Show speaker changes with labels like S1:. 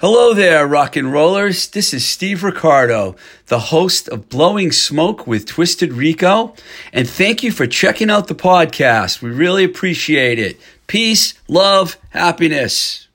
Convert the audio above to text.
S1: Hello there, rock and rollers. This is Steve Ricardo, the host of Blowing Smoke with Twisted Rico. And thank you for checking out the podcast. We really appreciate it. Peace, love, happiness.